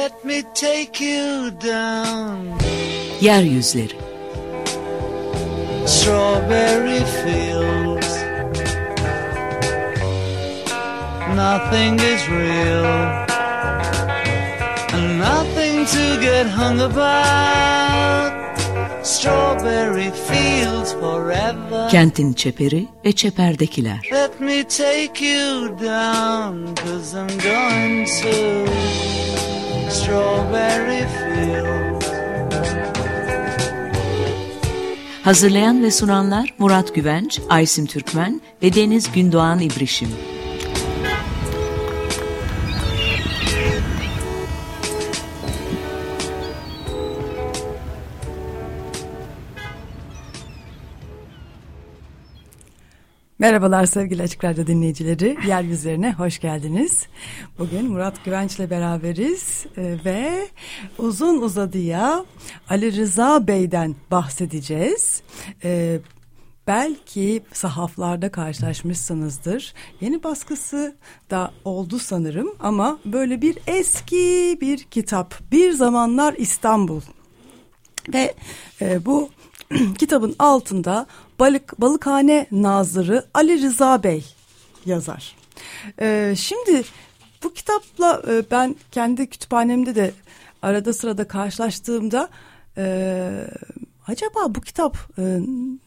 Let me take you down. Yeryüzleri Strawberry fields. Nothing is real. And nothing to get hung about. Strawberry fields forever. Kentin çeperi ve çeperdekiler Let me take you down, cause I'm going to. Hazırlayan ve sunanlar Murat Güvenç, Aysim Türkmen ve Deniz Gündoğan İbrişim Merhabalar sevgili Açık Radyo dinleyicileri. Yeryüzlerine hoş geldiniz. Bugün Murat Güvenç ile beraberiz e, ve uzun uzadıya Ali Rıza Bey'den bahsedeceğiz. E, belki sahaflarda karşılaşmışsınızdır. Yeni baskısı da oldu sanırım ama böyle bir eski bir kitap. Bir Zamanlar İstanbul. Ve e, bu kitabın altında balık balıkhane nazırı Ali Rıza Bey yazar. Ee, şimdi bu kitapla e, ben kendi kütüphanemde de arada sırada karşılaştığımda e, acaba bu kitap e,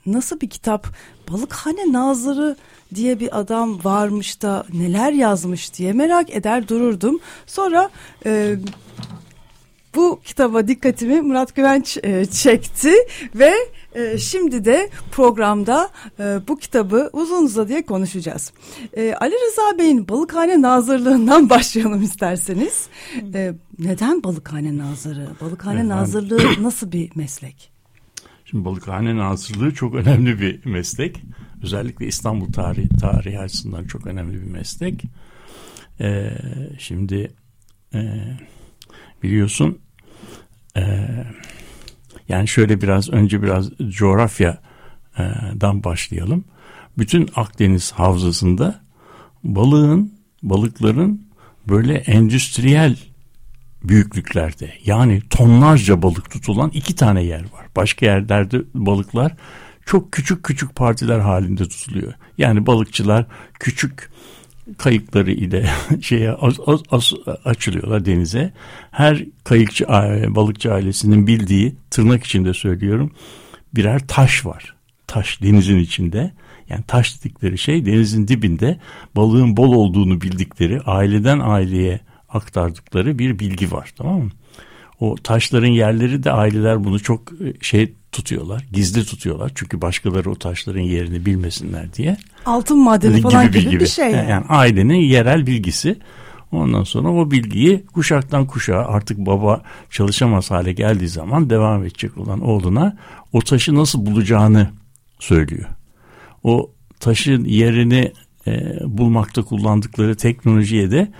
nasıl bir kitap? Balıkhane nazırı diye bir adam varmış da neler yazmış diye merak eder dururdum. Sonra e, bu kitaba dikkatimi Murat Güvenç e, çekti ve e, şimdi de programda e, bu kitabı uzun uzadıya konuşacağız. E, Ali Rıza Bey'in Balıkhane Nazırlığından başlayalım isterseniz. E, neden Balıkhane Nazırı? Balıkhane Evet, Nazırlığı nasıl bir meslek? Şimdi balıkhane nazırlığı çok önemli bir meslek. Özellikle İstanbul tarihi, tarihi açısından çok önemli bir meslek. Ee, şimdi e, biliyorsun e, yani şöyle biraz önce biraz coğrafyadan başlayalım. Bütün Akdeniz havzasında balığın, balıkların böyle endüstriyel büyüklüklerde yani tonlarca balık tutulan iki tane yer var. Başka yerlerde balıklar çok küçük küçük partiler halinde tutuluyor. Yani balıkçılar küçük kayıkları ile şeye az, az, az açılıyorlar denize. Her kayıkçı balıkçı ailesinin bildiği tırnak içinde söylüyorum birer taş var. Taş denizin içinde. Yani taş dedikleri şey denizin dibinde balığın bol olduğunu bildikleri aileden aileye aktardıkları bir bilgi var tamam mı? O taşların yerleri de aileler bunu çok şey tutuyorlar, gizli tutuyorlar. Çünkü başkaları o taşların yerini bilmesinler diye. Altın madeni falan gibi, gibi bir şey. Yani. yani ailenin yerel bilgisi. Ondan sonra o bilgiyi kuşaktan kuşağa artık baba çalışamaz hale geldiği zaman devam edecek olan oğluna o taşı nasıl bulacağını söylüyor. O taşın yerini e, bulmakta kullandıkları teknolojiye de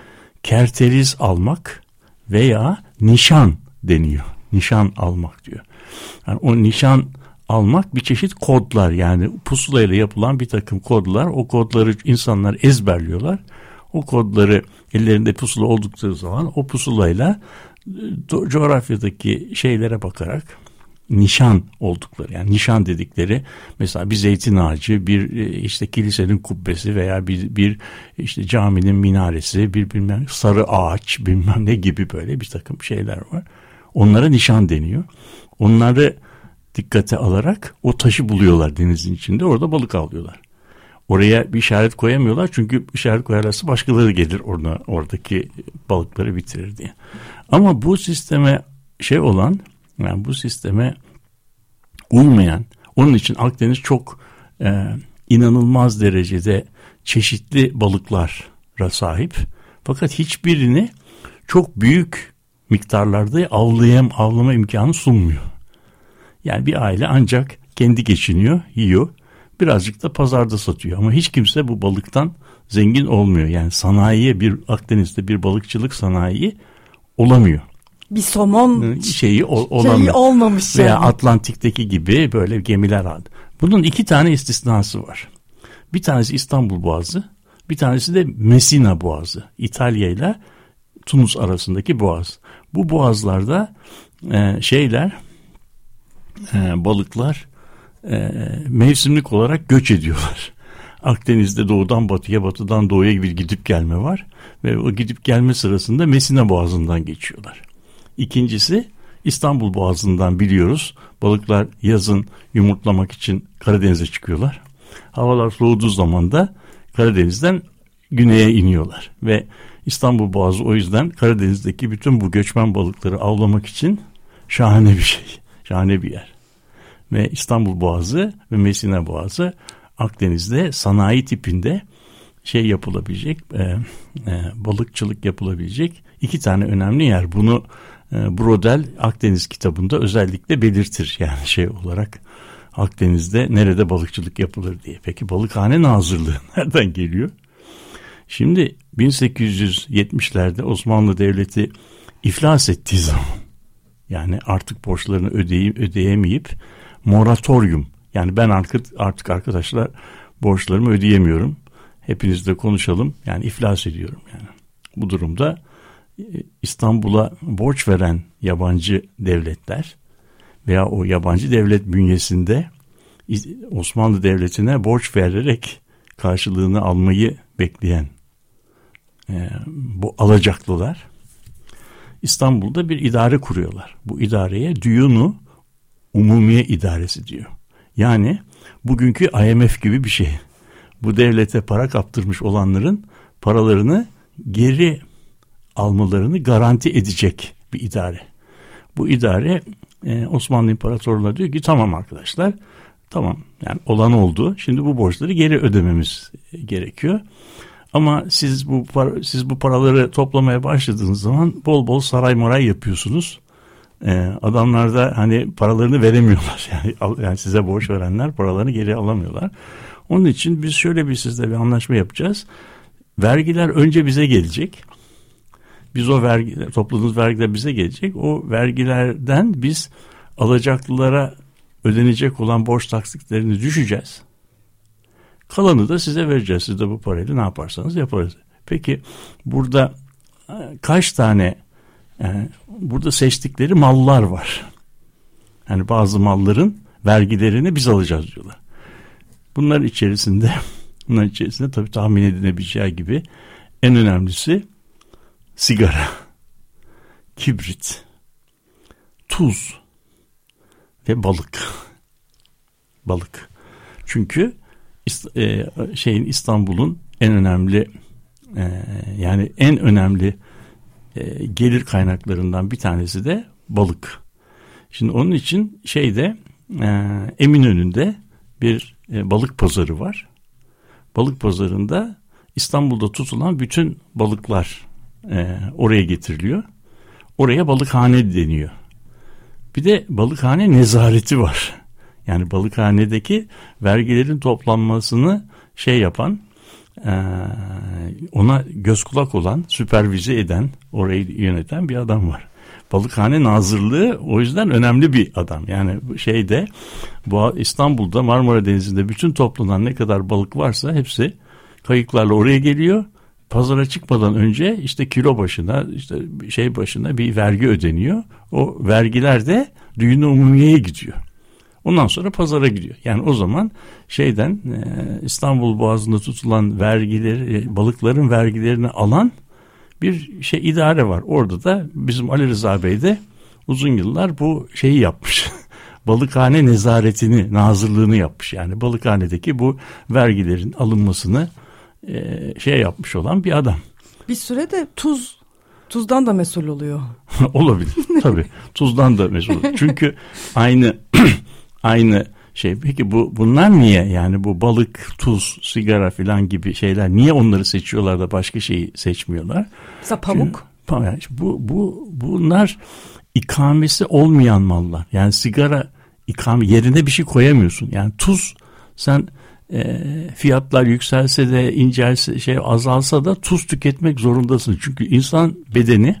kerteriz almak veya nişan deniyor. Nişan almak diyor. Yani o nişan almak bir çeşit kodlar yani pusulayla yapılan bir takım kodlar. O kodları insanlar ezberliyorlar. O kodları ellerinde pusula oldukları zaman o pusulayla e, coğrafyadaki şeylere bakarak nişan oldukları yani nişan dedikleri mesela bir zeytin ağacı bir e, işte kilisenin kubbesi veya bir, bir işte caminin minaresi bir bilmem sarı ağaç bilmem ne gibi böyle bir takım şeyler var onlara nişan deniyor onları dikkate alarak o taşı buluyorlar denizin içinde orada balık avlıyorlar oraya bir işaret koyamıyorlar çünkü işaret koyarlarsa başkaları gelir orada oradaki balıkları bitirir diye ama bu sisteme şey olan yani bu sisteme uymayan, onun için Akdeniz çok e, inanılmaz derecede çeşitli balıklara sahip. Fakat hiçbirini çok büyük miktarlarda avlayam, avlama imkanı sunmuyor. Yani bir aile ancak kendi geçiniyor, yiyor. Birazcık da pazarda satıyor ama hiç kimse bu balıktan zengin olmuyor. Yani sanayiye bir Akdeniz'de bir balıkçılık sanayi olamıyor bir somon şeyi, olamıyor. şeyi olmamış Veya yani. Atlantik'teki gibi böyle gemiler aldı. Bunun iki tane istisnası var. Bir tanesi İstanbul Boğazı, bir tanesi de Messina Boğazı. İtalya ile Tunus arasındaki boğaz. Bu boğazlarda e, şeyler e, balıklar e, mevsimlik olarak göç ediyorlar. Akdeniz'de doğudan batıya, batıdan doğuya bir gidip gelme var. Ve o gidip gelme sırasında Mesine Boğazı'ndan geçiyorlar. İkincisi İstanbul Boğazı'ndan biliyoruz. Balıklar yazın yumurtlamak için Karadeniz'e çıkıyorlar. Havalar soğuduğu zaman da Karadeniz'den güneye iniyorlar. Ve İstanbul Boğazı o yüzden Karadeniz'deki bütün bu göçmen balıkları avlamak için şahane bir şey. Şahane bir yer. Ve İstanbul Boğazı ve Mesine Boğazı Akdeniz'de sanayi tipinde şey yapılabilecek, e, e, balıkçılık yapılabilecek iki tane önemli yer. Bunu e, Brodel Akdeniz kitabında özellikle belirtir yani şey olarak Akdeniz'de nerede balıkçılık yapılır diye. Peki balıkhane nazırlığı nereden geliyor? Şimdi 1870'lerde Osmanlı Devleti iflas ettiği zaman yani artık borçlarını ödeyip ödeyemeyip moratorium yani ben artık artık arkadaşlar borçlarımı ödeyemiyorum. Hepinizle konuşalım. Yani iflas ediyorum yani. Bu durumda e, İstanbul'a borç veren yabancı devletler veya o yabancı devlet bünyesinde Osmanlı Devleti'ne borç vererek karşılığını almayı bekleyen e, bu alacaklılar İstanbul'da bir idare kuruyorlar. Bu idareye Düyunu Umumiye İdaresi diyor. Yani bugünkü IMF gibi bir şey. Bu devlete para kaptırmış olanların paralarını geri almalarını garanti edecek bir idare. Bu idare e, Osmanlı İmparatorluğu'na diyor ki tamam arkadaşlar tamam yani olan oldu. Şimdi bu borçları geri ödememiz gerekiyor. Ama siz bu para, siz bu paraları toplamaya başladığınız zaman bol bol saray moray yapıyorsunuz. Ee, adamlar da hani paralarını veremiyorlar. Yani, yani size borç verenler paralarını geri alamıyorlar. Onun için biz şöyle bir sizle bir anlaşma yapacağız. Vergiler önce bize gelecek. Biz o vergi topladığımız vergiler bize gelecek. O vergilerden biz alacaklılara ödenecek olan borç taksitlerini düşeceğiz. Kalanı da size vereceğiz. Siz de bu parayla ne yaparsanız yaparız. Peki burada e, kaç tane yani e, burada seçtikleri mallar var. Yani bazı malların vergilerini biz alacağız diyorlar. Bunların içerisinde bunların içerisinde tabii tahmin edilebileceği gibi en önemlisi sigara, kibrit, tuz ve balık. Balık. Çünkü e, şeyin İstanbul'un en önemli e, yani en önemli e, gelir kaynaklarından bir tanesi de balık. Şimdi onun için şeyde Eminönü'nde bir balık pazarı var. Balık pazarında İstanbul'da tutulan bütün balıklar oraya getiriliyor. Oraya balıkhane deniyor. Bir de balıkhane nezareti var. Yani balıkhanedeki vergilerin toplanmasını şey yapan ona göz kulak olan, süpervize eden, orayı yöneten bir adam var. Balıkhane Nazırlığı o yüzden önemli bir adam. Yani şeyde bu İstanbul'da Marmara Denizi'nde bütün toplanan ne kadar balık varsa hepsi kayıklarla oraya geliyor. Pazara çıkmadan önce işte kilo başına işte şey başına bir vergi ödeniyor. O vergiler de düğün umumiyeye gidiyor. Ondan sonra pazara gidiyor. Yani o zaman şeyden e, İstanbul Boğazı'nda tutulan vergileri, e, balıkların vergilerini alan bir şey idare var. Orada da bizim Ali Rıza Bey de uzun yıllar bu şeyi yapmış. Balıkhane nezaretini, nazırlığını yapmış. Yani balıkhanedeki bu vergilerin alınmasını e, şey yapmış olan bir adam. Bir sürede tuz tuzdan da mesul oluyor. Olabilir tabii. Tuzdan da mesul. Çünkü aynı aynı şey. Peki bu bunlar niye yani bu balık, tuz, sigara filan gibi şeyler niye onları seçiyorlar da başka şeyi seçmiyorlar? Mesela pamuk. Çünkü, bu bu bunlar ikamesi olmayan mallar. Yani sigara ikame yerine bir şey koyamıyorsun. Yani tuz sen e, fiyatlar yükselse de incelse şey azalsa da tuz tüketmek zorundasın. Çünkü insan bedeni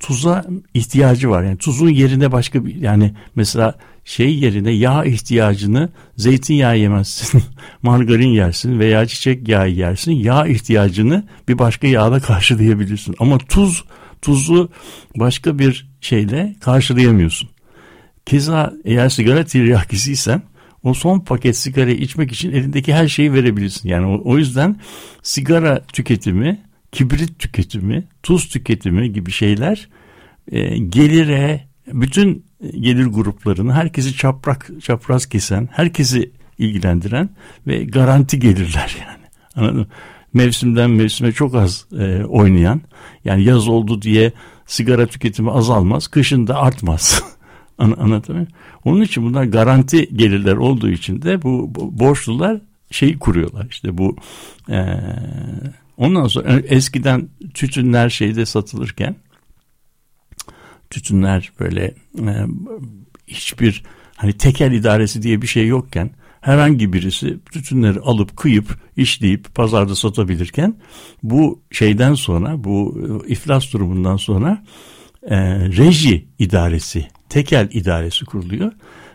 tuza ihtiyacı var. Yani tuzun yerine başka bir yani mesela şey yerine yağ ihtiyacını zeytinyağı yemezsin, margarin yersin veya çiçek yağı yersin. Yağ ihtiyacını bir başka yağla karşılayabilirsin. Ama tuz tuzu başka bir şeyle karşılayamıyorsun. Keza eğer sigara tiryakisiysen o son paket sigara içmek için elindeki her şeyi verebilirsin. Yani o, o yüzden sigara tüketimi, kibrit tüketimi, tuz tüketimi gibi şeyler e, gelire, bütün gelir gruplarını, herkesi çaprak çapraz kesen, herkesi ilgilendiren ve garanti gelirler yani. Anladın mı? Mevsimden mevsime çok az e, oynayan, yani yaz oldu diye sigara tüketimi azalmaz, kışın da artmaz. An anlatabiliyor Onun için bunlar garanti gelirler olduğu için de bu, bu borçlular şeyi kuruyorlar. İşte bu e, ondan sonra eskiden tütünler şeyde satılırken tütünler böyle e, hiçbir hani tekel idaresi diye bir şey yokken herhangi birisi tütünleri alıp kıyıp işleyip pazarda satabilirken bu şeyden sonra bu e, iflas durumundan sonra e, reji idaresi tekel idaresi kuruluyor.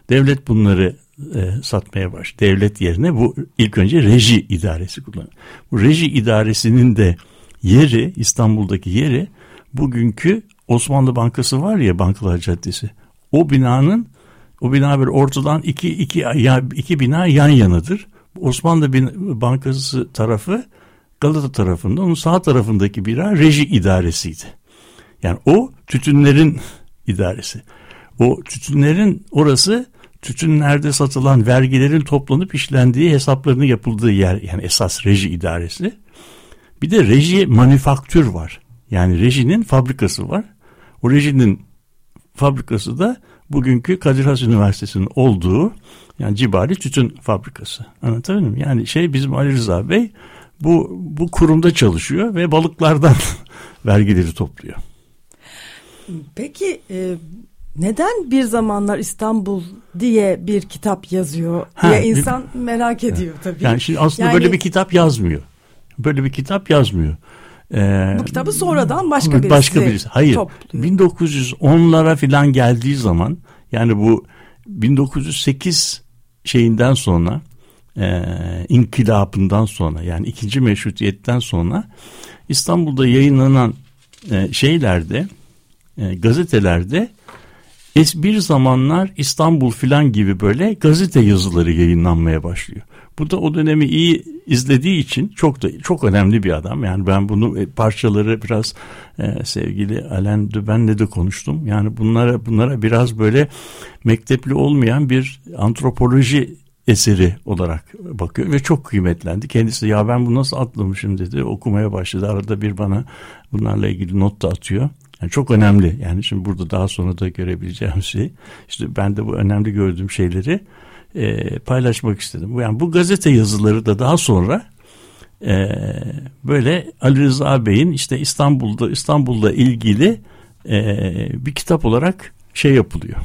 Devlet bunları e, satmaya baş. Devlet yerine bu ilk önce reji idaresi kullanıyor. Bu reji idaresinin de yeri İstanbul'daki yeri bugünkü Osmanlı Bankası var ya Bankalar Caddesi. O binanın o bina bir ortadan iki, iki, ya, iki bina yan yanadır. Osmanlı Bankası tarafı Galata tarafında onun sağ tarafındaki bina reji idaresiydi. Yani o tütünlerin idaresi. O tütünlerin orası tütünlerde satılan vergilerin toplanıp işlendiği hesaplarının yapıldığı yer yani esas reji idaresi. Bir de reji manüfaktür var. Yani rejinin fabrikası var. O rejinin fabrikası da bugünkü Kadir Has Üniversitesi'nin olduğu yani Cibali Tütün Fabrikası. Anlatabildim mi? Yani şey bizim Ali Rıza Bey bu, bu kurumda çalışıyor ve balıklardan vergileri topluyor. Peki e, neden bir zamanlar İstanbul diye bir kitap yazıyor ha, diye insan bir, merak ediyor tabii. Yani şimdi aslında yani, böyle bir kitap yazmıyor. Böyle bir kitap yazmıyor. Ee, bu kitabı sonradan başka birisi başka birisi. Hayır. Topluyor. 1910'lara filan geldiği zaman yani bu 1908 şeyinden sonra e, inkılapından sonra yani ikinci meşrutiyetten sonra İstanbul'da yayınlanan e, şeylerde e, gazetelerde es bir zamanlar İstanbul filan gibi böyle gazete yazıları yayınlanmaya başlıyor. Bu da o dönemi iyi izlediği için çok da çok önemli bir adam. Yani ben bunu e, parçaları biraz e, sevgili Alain Düben'le de konuştum. Yani bunlara bunlara biraz böyle mektepli olmayan bir antropoloji eseri olarak bakıyor ve çok kıymetlendi. Kendisi ya ben bunu nasıl atlamışım dedi. Okumaya başladı. Arada bir bana bunlarla ilgili not da atıyor. Yani çok önemli. Yani şimdi burada daha sonra da görebileceğim şey. İşte ben de bu önemli gördüğüm şeyleri e, paylaşmak istedim. Yani bu gazete yazıları da daha sonra e, böyle Ali Rıza Bey'in işte İstanbul'da İstanbul'la ilgili e, bir kitap olarak şey yapılıyor.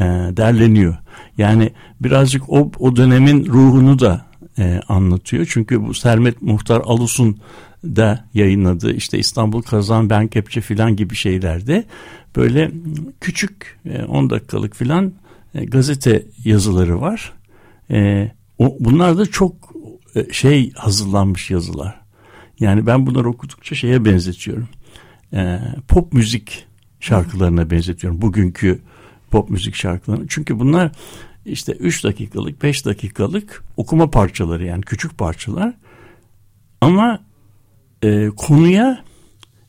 E, derleniyor. Yani birazcık o, o dönemin ruhunu da e, anlatıyor. Çünkü bu Sermet Muhtar Alus'un da yayınladığı işte İstanbul Kazan Ben Kepçe filan gibi şeylerde böyle küçük 10 e, dakikalık filan e, gazete yazıları var. E, bunlar da çok şey hazırlanmış yazılar. Yani ben bunları okudukça şeye benzetiyorum. Pop müzik şarkılarına benzetiyorum. Bugünkü pop müzik şarkılarına. Çünkü bunlar işte 3 dakikalık, 5 dakikalık okuma parçaları yani küçük parçalar. Ama e, konuya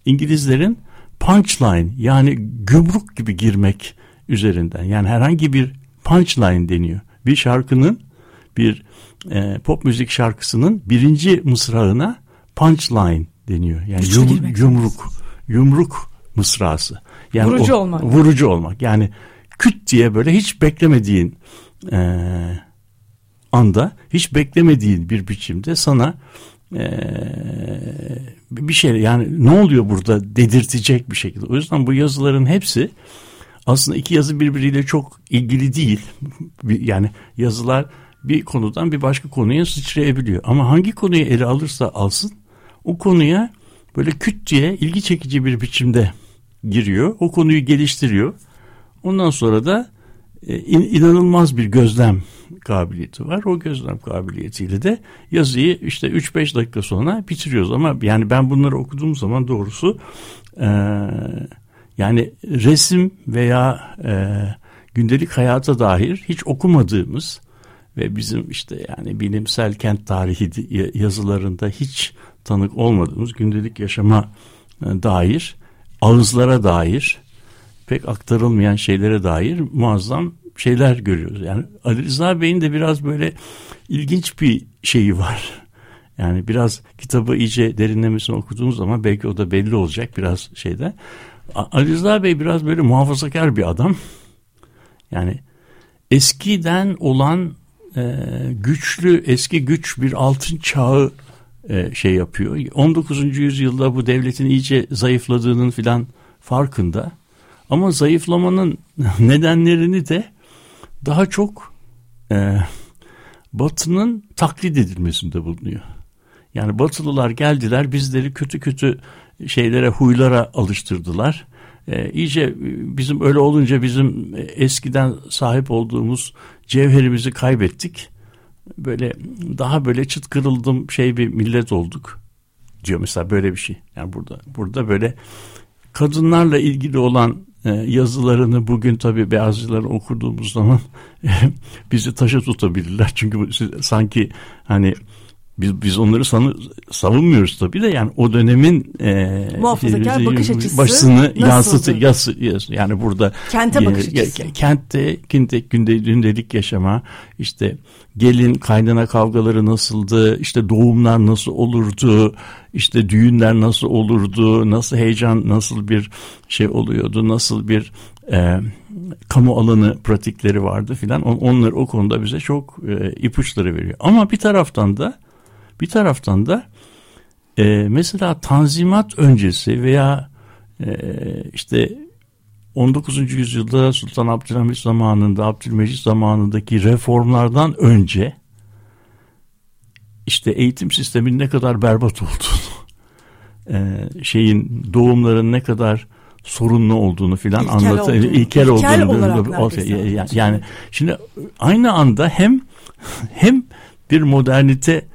İngilizlerin punchline yani gümrük gibi girmek üzerinden. Yani herhangi bir punchline deniyor. Bir şarkının bir e, pop müzik şarkısının birinci mısrağına punchline deniyor. Yani yum, yumruk yumruk mısrası. Yani vurucu o, olmak. Vurucu olmak. Yani küt diye böyle hiç beklemediğin e, anda hiç beklemediğin bir biçimde sana e, bir şey yani ne oluyor burada dedirtecek bir şekilde. O yüzden bu yazıların hepsi aslında iki yazı birbiriyle çok ilgili değil. Yani yazılar bir konudan bir başka konuya sıçrayabiliyor. Ama hangi konuyu ele alırsa alsın o konuya böyle küt diye ilgi çekici bir biçimde giriyor. O konuyu geliştiriyor. Ondan sonra da inanılmaz bir gözlem kabiliyeti var. O gözlem kabiliyetiyle de yazıyı işte 3-5 dakika sonra bitiriyoruz. Ama yani ben bunları okuduğum zaman doğrusu e, yani resim veya e, gündelik hayata dair hiç okumadığımız ve bizim işte yani bilimsel kent tarihi yazılarında hiç tanık olmadığımız gündelik yaşama e, dair, ağızlara dair, pek aktarılmayan şeylere dair muazzam şeyler görüyoruz. Yani Ali Rıza Bey'in de biraz böyle ilginç bir şeyi var. Yani biraz kitabı iyice derinlemesine okuduğumuz zaman belki o da belli olacak biraz şeyde. Ali Rıza Bey biraz böyle muhafazakar bir adam. Yani eskiden olan e, güçlü eski güç bir altın çağı e, şey yapıyor. 19. yüzyılda bu devletin iyice zayıfladığının filan farkında. Ama zayıflamanın nedenlerini de daha çok e, Batı'nın taklit edilmesinde bulunuyor. Yani Batılılar geldiler bizleri kötü kötü şeylere huylara alıştırdılar. E, iyice bizim öyle olunca bizim eskiden sahip olduğumuz cevherimizi kaybettik. Böyle daha böyle çıt kırıldım şey bir millet olduk diyor mesela böyle bir şey. Yani burada burada böyle kadınlarla ilgili olan e, yazılarını bugün tabii beyazcıları okuduğumuz zaman bizi taşa tutabilirler. Çünkü sanki hani biz biz onları sanı, savunmuyoruz tabii de yani o dönemin e, muhafazakar e, bakış açısı başını yansıtı yas, yas, yani burada kente e, bakış açısı. Kentte günde, günde gündelik yaşama işte gelin kaynana kavgaları nasıldı işte doğumlar nasıl olurdu işte düğünler nasıl olurdu nasıl heyecan nasıl bir şey oluyordu nasıl bir e, kamu alanı pratikleri vardı filan. On, onlar o konuda bize çok e, ipuçları veriyor. Ama bir taraftan da bir taraftan da e, mesela Tanzimat öncesi veya e, işte 19. yüzyılda Sultan Abdülhamit zamanında, Abdülmecit zamanındaki reformlardan önce işte eğitim sisteminin ne kadar berbat olduğunu, e, şeyin doğumların ne kadar sorunlu olduğunu filan anlatıyor. İlkel, ilkel olduğunu. Yani, yani şimdi aynı anda hem hem bir modernite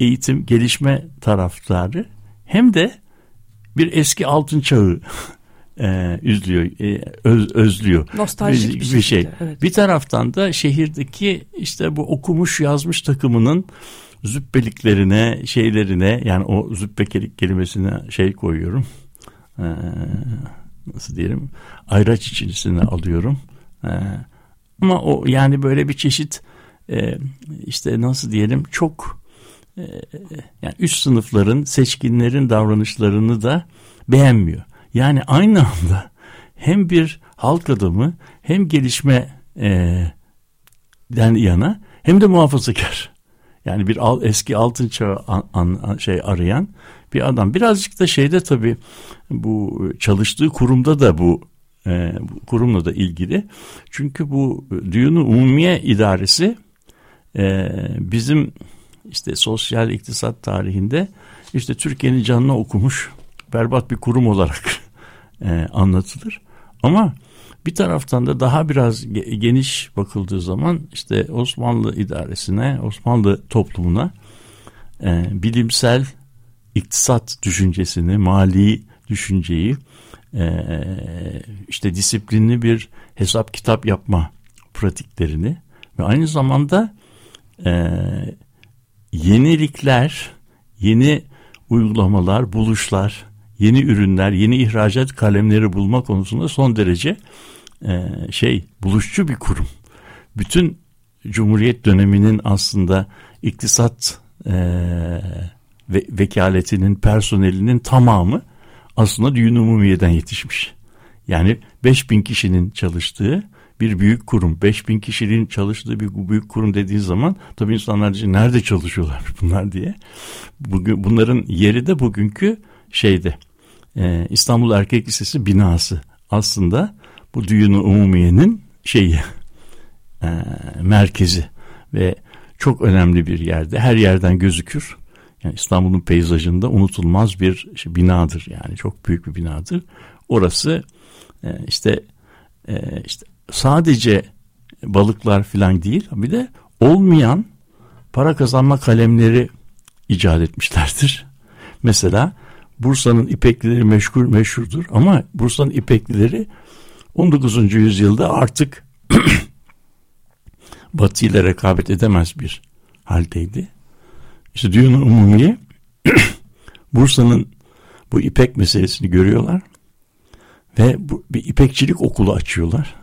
eğitim gelişme taraftarı hem de bir eski altın çağı e, üzlüyor, e, öz, özlüyor. Nostaljik bir, bir, bir şey. Evet. Bir taraftan da şehirdeki işte bu okumuş yazmış takımının züppeliklerine, şeylerine yani o züppe kelimesine şey koyuyorum. Ee, nasıl diyelim? Ayraç içerisine alıyorum. Ee, ama o yani böyle bir çeşit e, işte nasıl diyelim çok yani üst sınıfların seçkinlerin davranışlarını da beğenmiyor. Yani aynı anda hem bir halk adamı hem gelişme e, den yana hem de muhafazakar. Yani bir al, eski altın çağı an, an, şey arayan bir adam. Birazcık da şeyde tabii bu çalıştığı kurumda da bu, e, kurumla da ilgili. Çünkü bu Düğünü Umumiye İdaresi e, bizim işte sosyal iktisat tarihinde işte Türkiye'nin canına okumuş berbat bir kurum olarak e, anlatılır. Ama bir taraftan da daha biraz geniş bakıldığı zaman işte Osmanlı idaresine, Osmanlı toplumuna e, bilimsel iktisat düşüncesini, mali düşünceyi, e, işte disiplinli bir hesap kitap yapma pratiklerini ve aynı zamanda e, yenilikler, yeni uygulamalar, buluşlar, yeni ürünler, yeni ihracat kalemleri bulma konusunda son derece e, şey buluşçu bir kurum. Bütün Cumhuriyet döneminin aslında iktisat e, ve vekaletinin personelinin tamamı aslında düğün umumiyeden yetişmiş. Yani 5000 kişinin çalıştığı bir büyük kurum. 5000 kişinin çalıştığı bir büyük kurum dediği zaman tabii insanlar diyecek nerede çalışıyorlar bunlar diye. Bugün bunların yeri de bugünkü şeyde e, İstanbul Erkek Lisesi binası aslında bu düğünü umumiyenin şeyi e, merkezi ve çok önemli bir yerde her yerden gözükür. Yani İstanbul'un peyzajında unutulmaz bir şey, binadır yani çok büyük bir binadır. Orası e, işte işte sadece balıklar falan değil bir de olmayan para kazanma kalemleri icat etmişlerdir. Mesela Bursa'nın ipeklileri meşhur meşhurdur ama Bursa'nın ipeklileri 19. yüzyılda artık Batı ile rekabet edemez bir haldeydi. İşte Düğün-i Umumiye Bursa'nın bu ipek meselesini görüyorlar ve bu, bir ipekçilik okulu açıyorlar.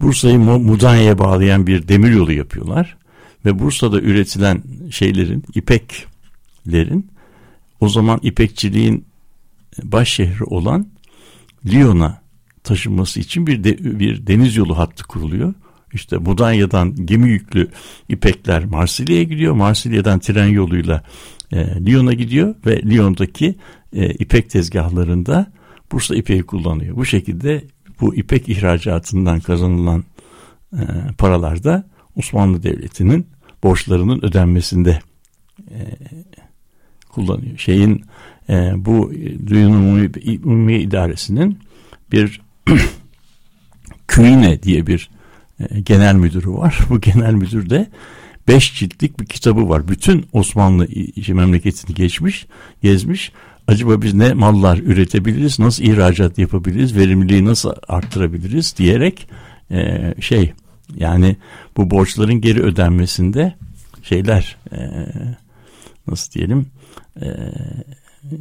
Bursa'yı Mudanya'ya bağlayan bir demir yolu yapıyorlar ve Bursa'da üretilen şeylerin, ipeklerin o zaman ipekçiliğin baş şehri olan Lyon'a taşınması için bir de, bir deniz yolu hattı kuruluyor. İşte Mudanya'dan gemi yüklü ipekler Marsilya'ya gidiyor. Marsilya'dan tren yoluyla e, Lyon'a gidiyor ve Lyon'daki e, ipek tezgahlarında Bursa ipeği kullanıyor. Bu şekilde bu ipek ihracatından kazanılan e, paralar da Osmanlı Devleti'nin borçlarının ödenmesinde e, kullanıyor. Şeyin e, bu Düğün Umumi, Umumi İdaresi'nin bir Küyne diye bir e, genel müdürü var. Bu genel müdür de beş ciltlik bir kitabı var. Bütün Osmanlı memleketini geçmiş, gezmiş. Acaba biz ne mallar üretebiliriz, nasıl ihracat yapabiliriz, verimliliği nasıl arttırabiliriz diyerek e, şey yani bu borçların geri ödenmesinde şeyler e, nasıl diyelim e,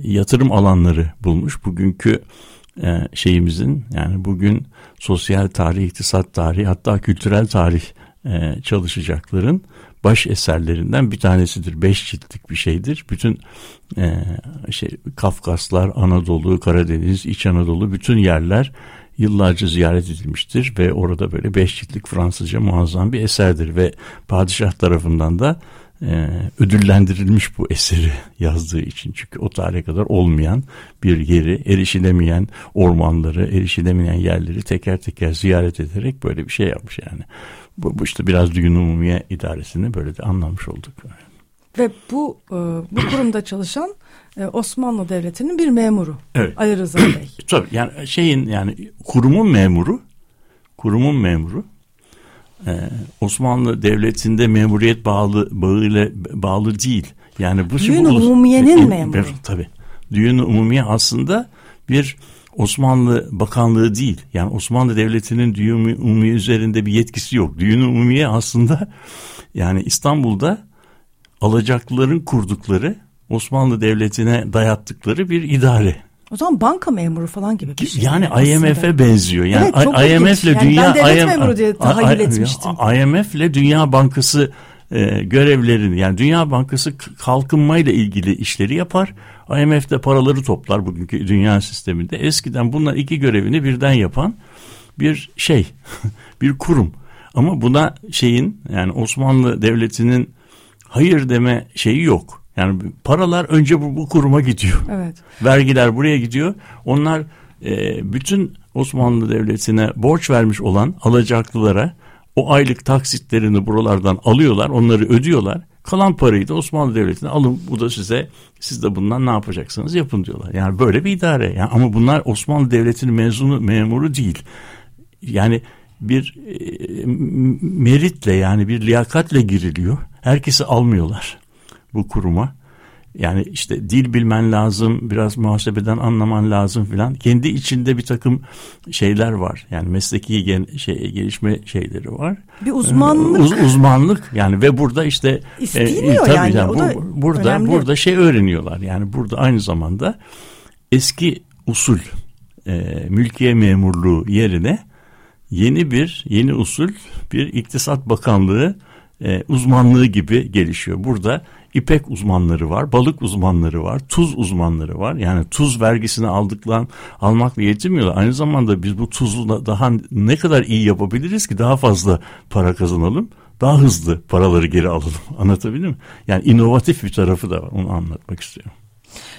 yatırım alanları bulmuş. Bugünkü e, şeyimizin yani bugün sosyal tarih, iktisat tarihi hatta kültürel tarih e, çalışacakların baş eserlerinden bir tanesidir. Beş ciltlik bir şeydir. Bütün e, şey Kafkaslar, Anadolu, Karadeniz, İç Anadolu bütün yerler yıllarca ziyaret edilmiştir ve orada böyle beş ciltlik Fransızca muazzam bir eserdir ve padişah tarafından da e, ödüllendirilmiş bu eseri yazdığı için. Çünkü o tarihe kadar olmayan bir yeri, erişilemeyen ormanları, erişilemeyen yerleri teker teker ziyaret ederek böyle bir şey yapmış yani. Bu, bu işte biraz Düğün Umumiye idaresini böyle de anlamış olduk. Ve bu e, bu kurumda çalışan e, Osmanlı Devleti'nin bir memuru. Evet. Ali Rıza Bey. Tabii yani şeyin yani kurumun memuru, kurumun memuru ee, Osmanlı Devleti'nde memuriyet bağlı bağıyla bağlı değil. Yani bu Düğün Umumiye'nin e, memuru. Tabii. Düğün Umumiye aslında bir Osmanlı Bakanlığı değil. Yani Osmanlı Devleti'nin Düğün Umumiye üzerinde bir yetkisi yok. Düğün Umumiye aslında yani İstanbul'da alacaklıların kurdukları Osmanlı Devleti'ne dayattıkları bir idare. O zaman banka memuru falan gibi bir şey. Yani IMF'e benziyor. Yani evet, çok IMF ile yani dünya ben IMF, memuru diye tahayyül etmiştim. IMF ile Dünya Bankası e, görevlerini yani Dünya Bankası kalkınmayla ilgili işleri yapar. IMF de paraları toplar bugünkü dünya sisteminde. Eskiden bunlar iki görevini birden yapan bir şey, bir kurum. Ama buna şeyin yani Osmanlı Devleti'nin hayır deme şeyi yok. Yani paralar önce bu, bu kuruma gidiyor. Evet. Vergiler buraya gidiyor. Onlar e, bütün Osmanlı Devleti'ne borç vermiş olan alacaklılara o aylık taksitlerini buralardan alıyorlar. Onları ödüyorlar. Kalan parayı da Osmanlı Devleti'ne alın bu da size siz de bundan ne yapacaksınız yapın diyorlar. Yani böyle bir idare. Yani ama bunlar Osmanlı Devleti'nin mezunu memuru değil. Yani bir e, meritle yani bir liyakatle giriliyor. Herkesi almıyorlar bu kuruma. Yani işte dil bilmen lazım, biraz muhasebeden anlaman lazım filan. Kendi içinde bir takım şeyler var. Yani mesleki gen, şey, gelişme şeyleri var. Bir uzmanlık. Uz, uzmanlık yani ve burada işte İsteniyor e, tabii yani. yani bu, burada önemli. burada şey öğreniyorlar. Yani burada aynı zamanda eski usul e, mülkiye memurluğu yerine yeni bir yeni usul bir iktisat bakanlığı e, uzmanlığı gibi gelişiyor. Burada ipek uzmanları var, balık uzmanları var, tuz uzmanları var. Yani tuz vergisini aldıklan almakla yetinmiyorlar. Aynı zamanda biz bu tuzla daha ne kadar iyi yapabiliriz ki daha fazla para kazanalım, daha hızlı paraları geri alalım. Anlatabildim mi? Yani inovatif bir tarafı da var. Onu anlatmak istiyorum.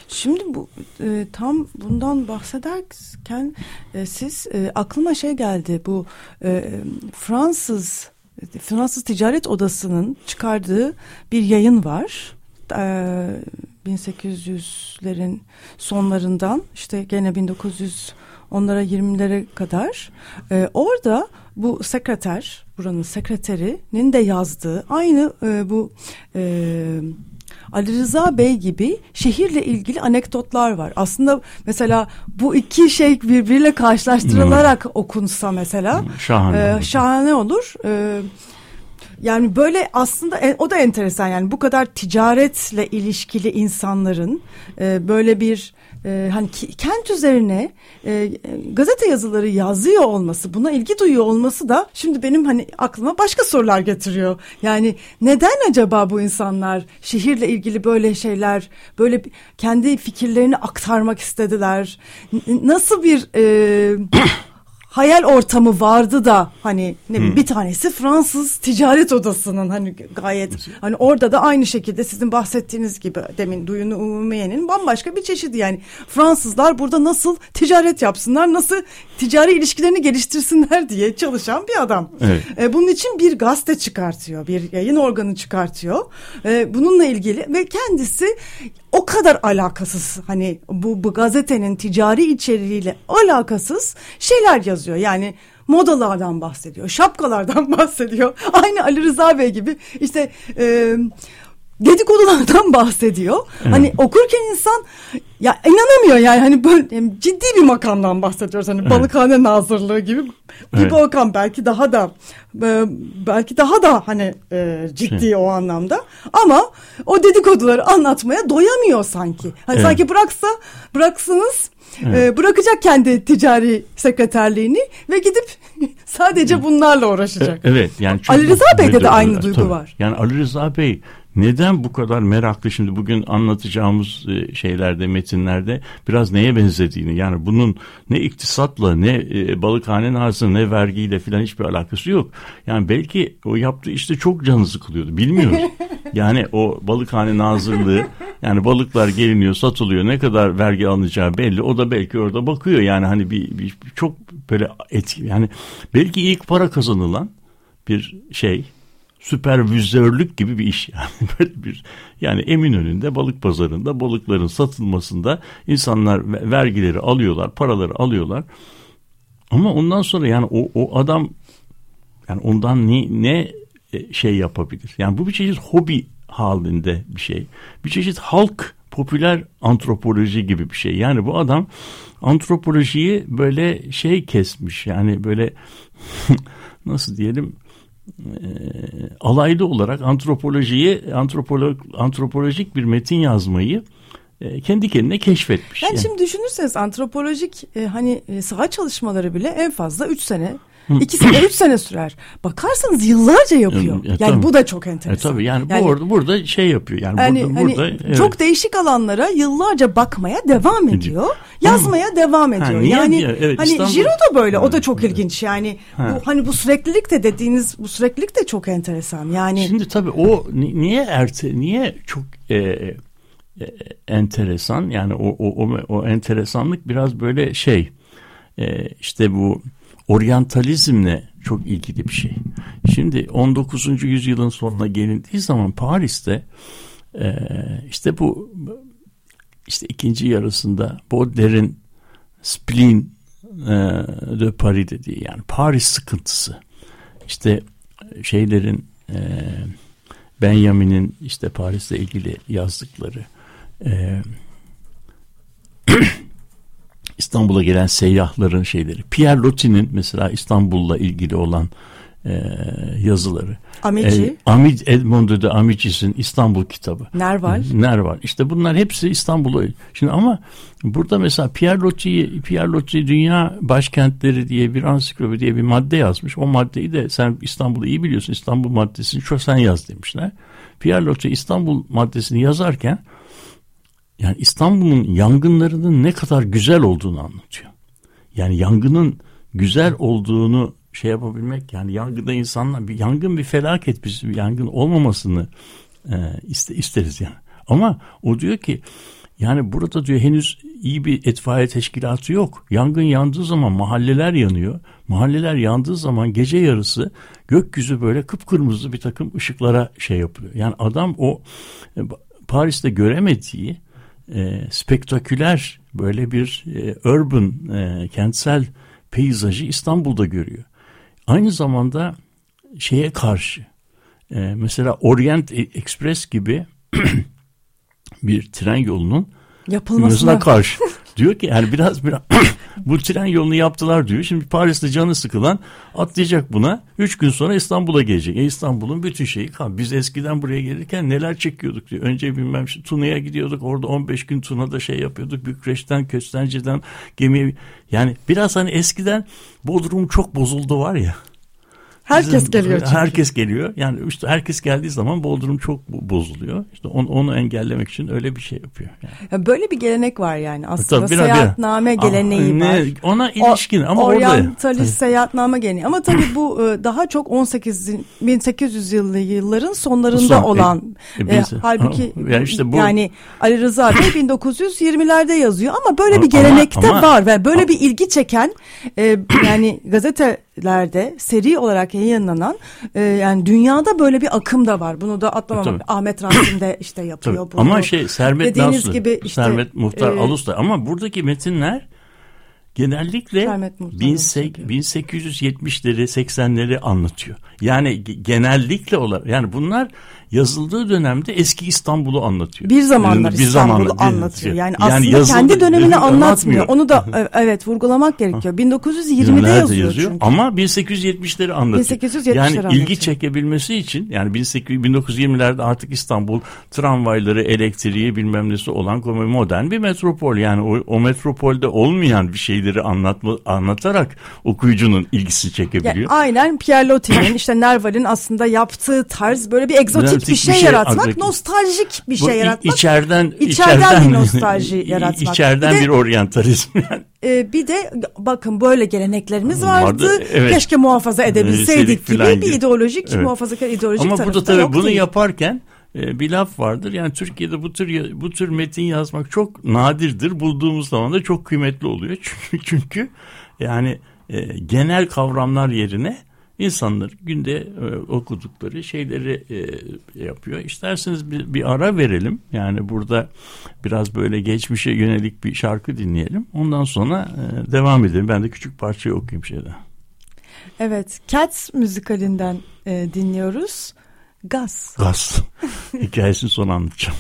Şimdi bu e, tam bundan bahsederken e, siz e, aklıma şey geldi bu e, Fransız Fransız Ticaret Odası'nın çıkardığı bir yayın var. Ee, 1800'lerin sonlarından işte gene 1900 onlara 20'lere kadar ee, orada bu sekreter buranın sekreterinin de yazdığı aynı e, bu e, Ali Rıza Bey gibi şehirle ilgili anekdotlar var. Aslında mesela bu iki şey birbiriyle karşılaştırılarak hmm. okunsa mesela şahane, e, olur. şahane olur. E, yani böyle aslında e, o da enteresan yani bu kadar ticaretle ilişkili insanların e, böyle bir e, hani kent üzerine e, gazete yazıları yazıyor olması, buna ilgi duyuyor olması da şimdi benim hani aklıma başka sorular getiriyor. Yani neden acaba bu insanlar şehirle ilgili böyle şeyler, böyle kendi fikirlerini aktarmak istediler? Nasıl bir e, hayal ortamı vardı da hani ne hmm. bir tanesi Fransız ticaret odasının hani gayet hani orada da aynı şekilde sizin bahsettiğiniz gibi demin Duyunu Umumiye'nin bambaşka bir çeşidi yani Fransızlar burada nasıl ticaret yapsınlar nasıl ticari ilişkilerini geliştirsinler diye çalışan bir adam. Evet. E, bunun için bir gazete çıkartıyor bir yayın organı çıkartıyor e, bununla ilgili ve kendisi o kadar alakasız hani bu, bu gazetenin ticari içeriğiyle alakasız şeyler yazıyor. Yani modalardan bahsediyor, şapkalardan bahsediyor. Aynı Ali Rıza Bey gibi işte e, dedikodulardan bahsediyor. Evet. Hani okurken insan ya inanamıyor yani hani böyle yani ciddi bir makamdan bahsediyoruz. Hani evet. balıkhane nazırlığı gibi bir evet. makam belki daha da e, belki daha da hani e, ciddi şey. o anlamda. Ama o dedikoduları anlatmaya doyamıyor sanki. Hani evet. sanki bıraksa bıraksanız Evet. E, bırakacak kendi ticari sekreterliğini ve gidip sadece bunlarla uğraşacak. Evet yani Ali Rıza Bey'de de aynı duygu tabii. var. Yani Ali Rıza Bey neden bu kadar meraklı şimdi bugün anlatacağımız e, şeylerde metinlerde biraz neye benzediğini? Yani bunun ne iktisatla ne e, balıkhane nazı ne vergiyle filan hiçbir alakası yok. Yani belki o yaptığı işte çok canı sıkılıyordu. Bilmiyoruz. Yani o balıkhane nazırlığı yani balıklar geliniyor satılıyor. Ne kadar vergi alınacağı belli. O da belki orada bakıyor. Yani hani bir, bir çok böyle etki yani belki ilk para kazanılan bir şey süpervizörlük gibi bir iş yani. Böyle bir yani emin önünde balık pazarında balıkların satılmasında insanlar vergileri alıyorlar paraları alıyorlar. Ama ondan sonra yani o, o adam yani ondan ne, ne şey yapabilir? Yani bu bir çeşit hobi halinde bir şey. Bir çeşit halk popüler antropoloji gibi bir şey. Yani bu adam antropolojiyi böyle şey kesmiş. Yani böyle nasıl diyelim e, alaylı olarak antropolojiyi antropolog antropolojik bir metin yazmayı e, kendi kendine keşfetmiş. Yani, yani. şimdi düşünürseniz antropolojik e, hani e, saha çalışmaları bile en fazla üç sene İki sene, üç sene sürer. Bakarsanız yıllarca yapıyor. E, yani tabii. bu da çok enteresan. E, tabii yani, yani bu orada burada şey yapıyor. Yani, yani burada, hani burada evet. çok değişik alanlara yıllarca bakmaya devam ediyor. Yazmaya devam ediyor. Ha, yani niye? Evet, hani İstanbul... Jiro da böyle. O da çok evet. ilginç. Yani ha. bu hani bu süreklilik de dediğiniz bu süreklilik de çok enteresan. Yani Şimdi tabii o niye erte niye çok e, e, enteresan yani o, o o o enteresanlık biraz böyle şey e, işte bu oryantalizmle çok ilgili bir şey. Şimdi 19. yüzyılın sonuna gelindiği zaman Paris'te e, işte bu işte ikinci yarısında Baudelaire'in spleen e, de Paris dediği yani Paris sıkıntısı işte şeylerin e, Benjamin'in işte Paris'le ilgili yazdıkları e, İstanbul'a gelen seyyahların şeyleri. Pierre Loti'nin mesela İstanbul'la ilgili olan e, yazıları. Amici. E, Amid, Edmondo de Amicis'in İstanbul kitabı. Nerval. Nerval. İşte bunlar hepsi İstanbul'a. Şimdi ama burada mesela Pierre Loti, Pierre Loti Dünya Başkentleri diye bir ansiklopedi diye bir madde yazmış. O maddeyi de sen İstanbul'u iyi biliyorsun. İstanbul maddesini çok sen yaz demişler. Pierre Loti İstanbul maddesini yazarken yani İstanbul'un yangınlarının ne kadar güzel olduğunu anlatıyor. Yani yangının güzel olduğunu şey yapabilmek yani yangında insanlar bir yangın bir felaket biz bir yangın olmamasını e, iste, isteriz yani. Ama o diyor ki yani burada diyor henüz iyi bir etfaiye teşkilatı yok. Yangın yandığı zaman mahalleler yanıyor. Mahalleler yandığı zaman gece yarısı gökyüzü böyle kıpkırmızı bir takım ışıklara şey yapıyor. Yani adam o e, Paris'te göremediği e, spektaküler böyle bir e, urban e, kentsel peyzajı İstanbul'da görüyor. Aynı zamanda şeye karşı e, mesela Orient Express gibi bir tren yolunun Yapılmasına karşı. diyor ki yani biraz biraz bu tren yolunu yaptılar diyor. Şimdi Paris'te canı sıkılan atlayacak buna. Üç gün sonra İstanbul'a gelecek. E İstanbul'un bütün şeyi kan. Biz eskiden buraya gelirken neler çekiyorduk diyor. Önce bilmem şu Tuna'ya gidiyorduk. Orada 15 gün Tuna'da şey yapıyorduk. Bükreş'ten, Köstence'den gemiye. Yani biraz hani eskiden Bodrum çok bozuldu var ya. Herkes Bizim- geliyor çünkü. Herkes geliyor. Yani işte herkes geldiği zaman Bodrum çok bo- bozuluyor. İşte onu, onu engellemek için öyle bir şey yapıyor. Yani. Ya Böyle bir gelenek var yani aslında Tabii, biraz- seyahatname biraz- geleneği ne- var. Ona O- ilişkin ama orada. Oryantalist seyahatname geleneği ama tabii bu e, daha çok 18 1800 yıllı yılların sonlarında Son, e, olan e, e, biz- halbuki Ha, ya işte bu- yani Ali Rıza Bey 1920'lerde yazıyor ama böyle bir Ama- gelenekte ama- var ve böyle bir ilgi çeken e, yani gazetelerde seri olarak yayınlanan e, yani dünyada böyle bir akım da var. Bunu da atlamamak. Tabii. Ahmet Rasim de işte yapıyor Tabii. bunu. Ama şey Sermet Dediğiniz Nasır, gibi işte, Sermet Muhtar e, Alus da ama buradaki metinler genellikle Sermet Muhtar bin Alus sek- yapıyor. 1870'leri 80'leri anlatıyor. Yani ge- genellikle olarak yani bunlar yazıldığı dönemde eski İstanbul'u anlatıyor. bir zamanlar Bir İstanbul'u zamanlar- anlatıyor. Yani, aslında yazıldı- kendi dönemini anlatmıyor. anlatmıyor. Onu da e, evet vurgulamak gerekiyor. 1920'de Nerede yazıyor, çünkü. Ama 1870'leri anlatıyor. 1870'leri yani ilgi anlatıyor. çekebilmesi için yani 1800 1920'lerde artık İstanbul tramvayları, elektriği bilmem nesi olan modern bir metropol. Yani o, o metropolde olmayan bir şeyleri anlatma, anlatarak okuyucunun ilgisini Yani çekebiliyor. aynen Pierre Loti'nin işte Nerval'in aslında yaptığı tarz böyle bir egzotik Egzotik bir şey, bir şey, yaratmak, egzotik. nostaljik bir Bu şey i- yaratmak. içeriden, içeriden bir nostalji yaratmak. İçeriden Bir de- bir oryantalizm. Yani. Ee, bir de bakın böyle geleneklerimiz Vardı, vardı. evet. Keşke muhafaza edebilseydik Edebilseydik gibi filan bir gibi. ideolojik Evet. muhafazakar ideolojik Ama burada da tabii yok bunu değil. yaparken e, bir laf vardır. Yani Türkiye'de bu tür bu tür metin yazmak çok nadirdir. Bulduğumuz zaman da çok kıymetli oluyor. Çünkü çünkü yani e, genel kavramlar yerine insanlar günde e, okudukları şeyleri e, yapıyor. İsterseniz bir, bir ara verelim. Yani burada biraz böyle geçmişe yönelik bir şarkı dinleyelim. Ondan sonra e, devam edelim. Ben de küçük parçayı okuyayım şeyden. Evet, Cats müzikalinden e, dinliyoruz. Gaz. Gaz. Hikayesini sonra anlatacağım.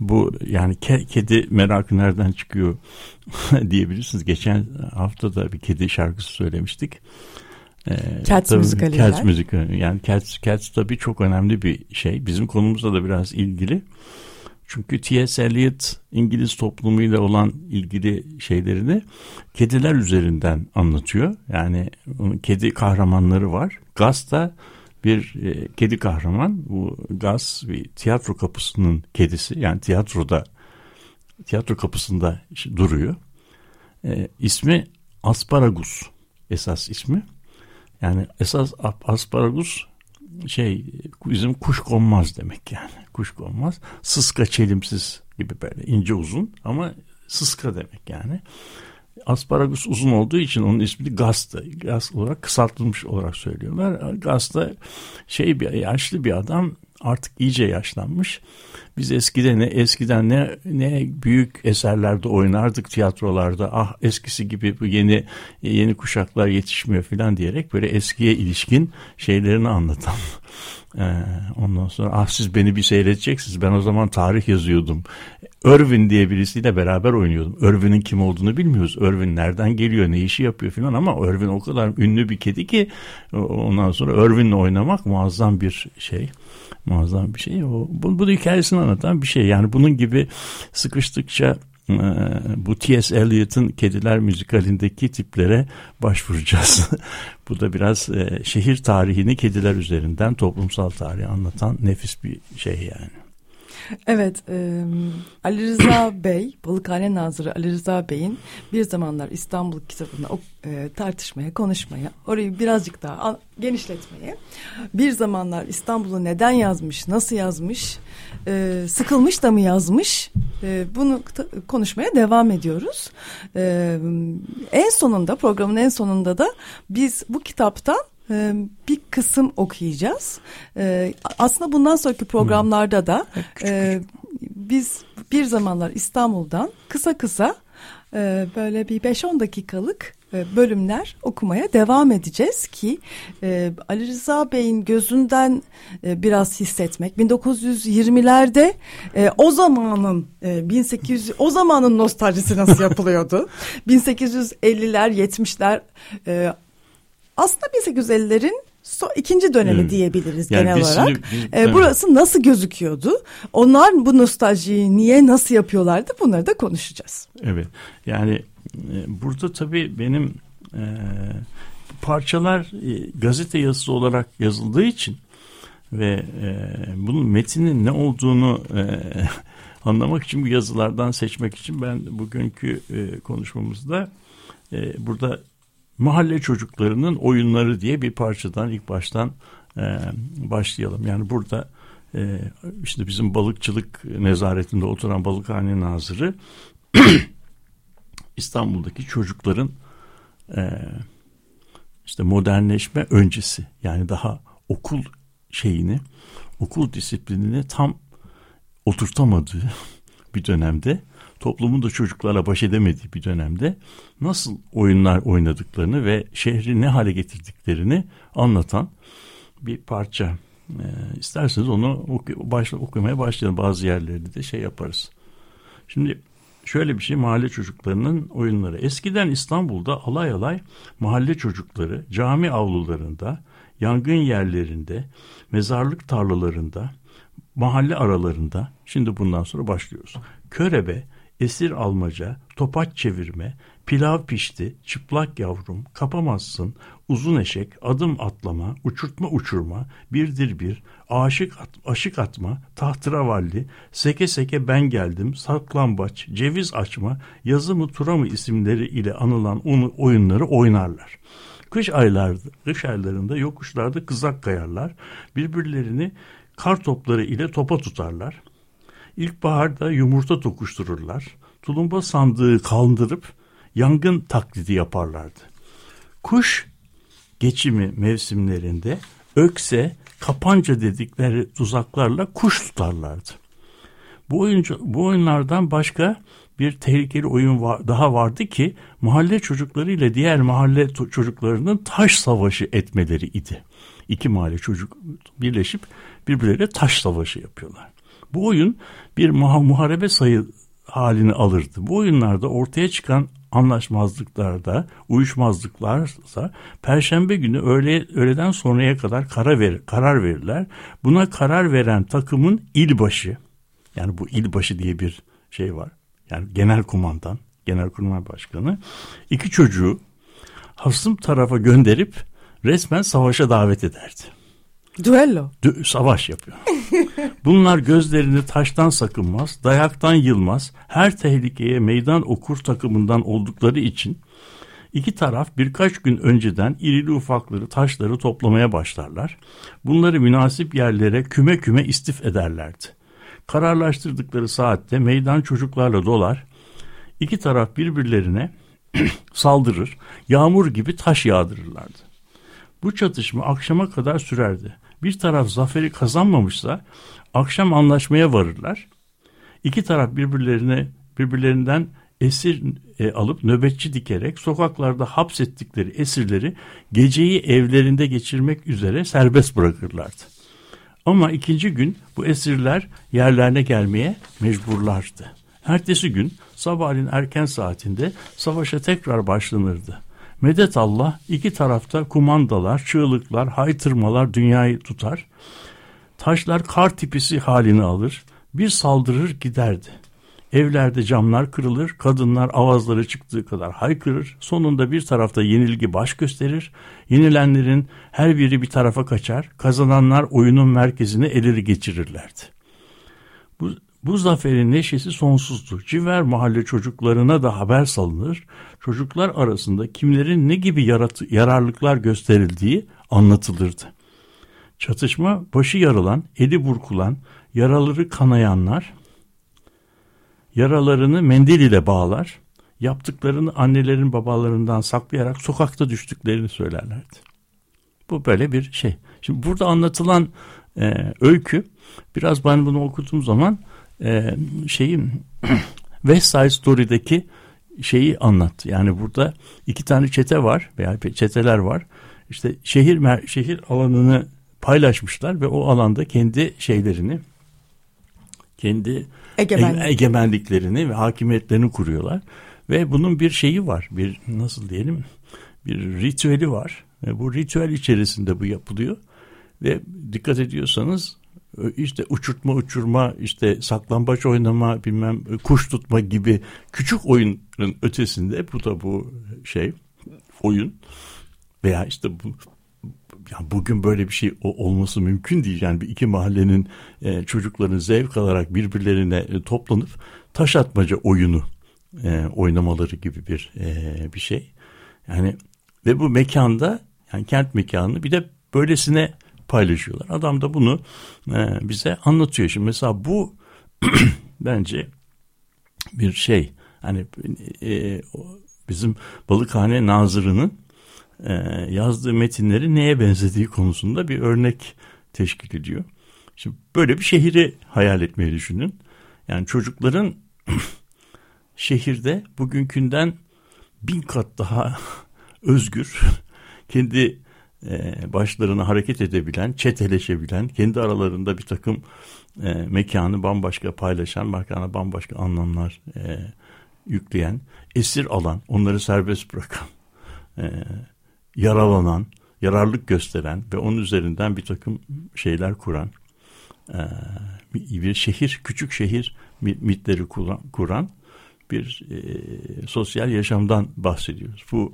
Bu yani ke- kedi merakı nereden çıkıyor diyebilirsiniz. Geçen hafta da bir kedi şarkısı söylemiştik. Ee, Cats tabii müzikalinden. Cats müzikali. Yani Cats, Cats tabii çok önemli bir şey. Bizim konumuzla da biraz ilgili. Çünkü T.S. Eliot İngiliz toplumuyla olan ilgili şeylerini kediler üzerinden anlatıyor. Yani kedi kahramanları var. Gus da bir e, kedi kahraman. Bu Gus bir tiyatro kapısının kedisi. Yani tiyatroda tiyatro kapısında duruyor. E, ismi Asparagus esas ismi. Yani esas asparagus şey bizim kuş konmaz demek yani. Kuş konmaz. Sıska çelimsiz gibi böyle ince uzun ama sıska demek yani. Asparagus uzun olduğu için onun ismini Gast'ı. Gast olarak kısaltılmış olarak söylüyorlar. Gast da şey bir yaşlı bir adam artık iyice yaşlanmış. Biz eskiden ne eskiden ne ne büyük eserlerde oynardık tiyatrolarda. Ah eskisi gibi bu yeni yeni kuşaklar yetişmiyor falan diyerek böyle eskiye ilişkin şeylerini anlatan. Ee, ondan sonra ah siz beni bir seyredeceksiniz. Ben o zaman tarih yazıyordum. Irvin diye birisiyle beraber oynuyordum. Irvin'in kim olduğunu bilmiyoruz. Irvin nereden geliyor, ne işi yapıyor falan ama Irvin o kadar ünlü bir kedi ki ondan sonra Irvin'le oynamak muazzam bir şey. Muazzam bir şey. O, bu, bu da hikayesini anlatan bir şey. Yani bunun gibi sıkıştıkça e, bu T.S. Eliot'ın Kediler müzikalindeki tiplere başvuracağız. bu da biraz e, şehir tarihini kediler üzerinden toplumsal tarihi anlatan nefis bir şey yani. Evet, e, Ali Rıza Bey, Balıkhane Nazırı Ali Rıza Bey'in bir zamanlar İstanbul kitabını e, tartışmaya, konuşmaya, orayı birazcık daha al, genişletmeye, bir zamanlar İstanbul'u neden yazmış, nasıl yazmış, e, sıkılmış da mı yazmış, e, bunu konuşmaya devam ediyoruz. E, en sonunda, programın en sonunda da biz bu kitaptan bir kısım okuyacağız. Aslında bundan sonraki programlarda da biz bir zamanlar İstanbul'dan kısa kısa böyle bir 5-10 dakikalık e, bölümler okumaya devam edeceğiz ki e, Ali Rıza Bey'in gözünden e, biraz hissetmek. 1920'lerde e, o zamanın e, 1800 o zamanın nostaljisi nasıl yapılıyordu? 1850'ler 70'ler e, aslında 1850'lerin so, ikinci dönemi Evet. diyebiliriz Yani genel olarak. şimdi- biz- E, evet. burası nasıl gözüküyordu? Onlar bu nostaljiyi niye nasıl yapıyorlardı? Bunları da konuşacağız. Evet. Yani e, burada tabii benim e, parçalar e, gazete yazısı olarak yazıldığı için ve e, bunun metinin ne olduğunu e, anlamak için bu yazılardan seçmek için ben bugünkü e, konuşmamızda e, burada mahalle çocuklarının oyunları diye bir parçadan ilk baştan e, başlayalım. Yani burada e, işte bizim balıkçılık nezaretinde oturan balıkhane nazırı İstanbul'daki çocukların e, işte modernleşme öncesi yani daha okul şeyini okul disiplinini tam oturtamadığı bir dönemde toplumun da çocuklarla baş edemediği bir dönemde nasıl oyunlar oynadıklarını ve şehri ne hale getirdiklerini anlatan bir parça. E, isterseniz onu oku, başla, okumaya başlayalım. Bazı yerleri de şey yaparız. Şimdi şöyle bir şey mahalle çocuklarının oyunları. Eskiden İstanbul'da alay alay mahalle çocukları cami avlularında, yangın yerlerinde, mezarlık tarlalarında, mahalle aralarında şimdi bundan sonra başlıyoruz. Körebe, esir almaca, topaç çevirme, pilav pişti, çıplak yavrum, kapamazsın, uzun eşek, adım atlama, uçurtma uçurma, birdir bir, aşık at, aşık atma, tahtıravalli, seke seke ben geldim, saklambaç, ceviz açma, yazı mı tura mı isimleri ile anılan onu oyunları oynarlar. Kış aylarda, kış aylarında yokuşlarda kızak kayarlar, birbirlerini kar topları ile topa tutarlar. İlkbaharda yumurta tokuştururlar. Tulumba sandığı kaldırıp yangın taklidi yaparlardı. Kuş geçimi mevsimlerinde ökse, kapanca dedikleri tuzaklarla kuş tutarlardı. Bu, oyuncu, bu oyunlardan başka bir tehlikeli oyun var, daha vardı ki mahalle çocukları ile diğer mahalle çocuklarının taş savaşı etmeleri idi. İki mahalle çocuk birleşip birbirleriyle taş savaşı yapıyorlar. Bu oyun bir muha- muharebe sayı halini alırdı. Bu oyunlarda ortaya çıkan anlaşmazlıklarda, uyuşmazlıklarsa perşembe günü öğle, öğleden sonraya kadar karar, ver, karar verirler. Buna karar veren takımın ilbaşı, yani bu ilbaşı diye bir şey var. Yani genel kumandan, genel kurmay başkanı iki çocuğu hasım tarafa gönderip resmen savaşa davet ederdi. Duello. Dö- savaş yapıyor. Bunlar gözlerini taştan sakınmaz, dayaktan yılmaz, her tehlikeye meydan okur takımından oldukları için iki taraf birkaç gün önceden irili ufakları taşları toplamaya başlarlar. Bunları münasip yerlere küme küme istif ederlerdi. Kararlaştırdıkları saatte meydan çocuklarla dolar, iki taraf birbirlerine saldırır, yağmur gibi taş yağdırırlardı. Bu çatışma akşama kadar sürerdi. Bir taraf zaferi kazanmamışsa akşam anlaşmaya varırlar. İki taraf birbirlerine birbirlerinden esir e, alıp nöbetçi dikerek sokaklarda hapsettikleri esirleri geceyi evlerinde geçirmek üzere serbest bırakırlardı. Ama ikinci gün bu esirler yerlerine gelmeye mecburlardı. Ertesi gün sabahleyin erken saatinde savaşa tekrar başlanırdı. Medet Allah iki tarafta kumandalar, çığlıklar, haykırmalar dünyayı tutar. Taşlar kar tipisi halini alır. Bir saldırır giderdi. Evlerde camlar kırılır, kadınlar avazları çıktığı kadar haykırır. Sonunda bir tarafta yenilgi baş gösterir. Yenilenlerin her biri bir tarafa kaçar. Kazananlar oyunun merkezine eleri geçirirlerdi. Bu, zaferin neşesi sonsuzdu. Civer mahalle çocuklarına da haber salınır. Çocuklar arasında kimlerin ne gibi yarat- yararlıklar gösterildiği anlatılırdı. Çatışma başı yarılan, eli burkulan, yaraları kanayanlar yaralarını mendil ile bağlar, yaptıklarını annelerin babalarından saklayarak sokakta düştüklerini söylerlerdi. Bu böyle bir şey. Şimdi burada anlatılan e, öykü biraz ben bunu okuduğum zaman e, şeyin West Side Story'deki şeyi anlat. Yani burada iki tane çete var veya çeteler var. İşte şehir şehir alanını paylaşmışlar ve o alanda kendi şeylerini kendi Egemenlik. egemenliklerini ve hakimiyetlerini kuruyorlar. Ve bunun bir şeyi var. Bir nasıl diyelim? Bir ritüeli var. Ve bu ritüel içerisinde bu yapılıyor. Ve dikkat ediyorsanız işte uçurtma uçurma işte saklambaç oynama bilmem kuş tutma gibi küçük oyunun ötesinde bu da bu şey oyun veya işte bu yani bugün böyle bir şey olması mümkün değil. Yani iki mahallenin e, çocukların zevk alarak birbirlerine e, toplanıp taş atmaca oyunu e, oynamaları gibi bir e, bir şey. Yani ve bu mekanda yani kent mekanını bir de böylesine paylaşıyorlar. Adam da bunu e, bize anlatıyor. Şimdi mesela bu bence bir şey. Hani e, bizim Balıkhane Nazırı'nın e, yazdığı metinleri neye benzediği konusunda bir örnek teşkil ediyor. Şimdi böyle bir şehri hayal etmeyi düşünün. Yani çocukların şehirde bugünkünden bin kat daha özgür, kendi e, başlarına hareket edebilen, çeteleşebilen, kendi aralarında bir takım e, mekanı bambaşka paylaşan, mekana bambaşka anlamlar e, yükleyen, esir alan, onları serbest bırakan, e, yaralanan, yararlık gösteren ve onun üzerinden bir takım şeyler kuran, e, bir şehir, küçük şehir mitleri kuran, bir sosyal yaşamdan bahsediyoruz. Bu